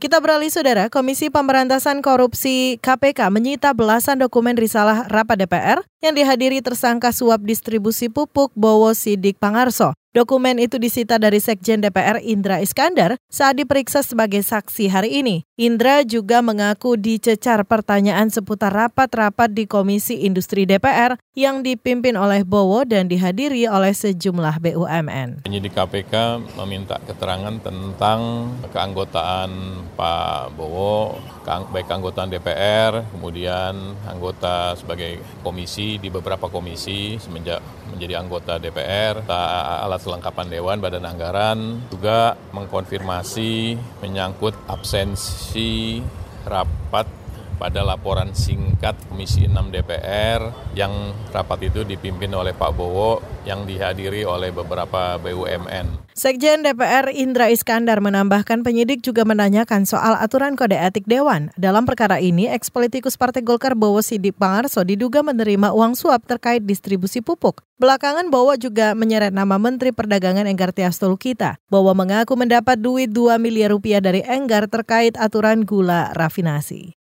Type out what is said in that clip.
Kita beralih saudara, Komisi Pemberantasan Korupsi KPK menyita belasan dokumen risalah rapat DPR yang dihadiri tersangka suap distribusi pupuk Bowo Sidik Pangarso. Dokumen itu disita dari Sekjen DPR Indra Iskandar saat diperiksa sebagai saksi hari ini. Indra juga mengaku dicecar pertanyaan seputar rapat-rapat di Komisi Industri DPR yang dipimpin oleh Bowo dan dihadiri oleh sejumlah BUMN. Penyidik KPK meminta keterangan tentang keanggotaan Pak Bowo, baik keanggotaan DPR, kemudian anggota sebagai komisi di beberapa komisi semenjak menjadi anggota DPR, alat kelengkapan Dewan Badan Anggaran juga mengkonfirmasi menyangkut absensi rapat pada laporan singkat Komisi 6 DPR yang rapat itu dipimpin oleh Pak Bowo yang dihadiri oleh beberapa BUMN. Sekjen DPR Indra Iskandar menambahkan penyidik juga menanyakan soal aturan kode etik Dewan. Dalam perkara ini, ekspolitikus Partai Golkar Bowo Sidik Pangarso diduga menerima uang suap terkait distribusi pupuk. Belakangan Bowo juga menyeret nama Menteri Perdagangan Enggar Tias Tolukita. Bowo mengaku mendapat duit 2 miliar rupiah dari Enggar terkait aturan gula rafinasi.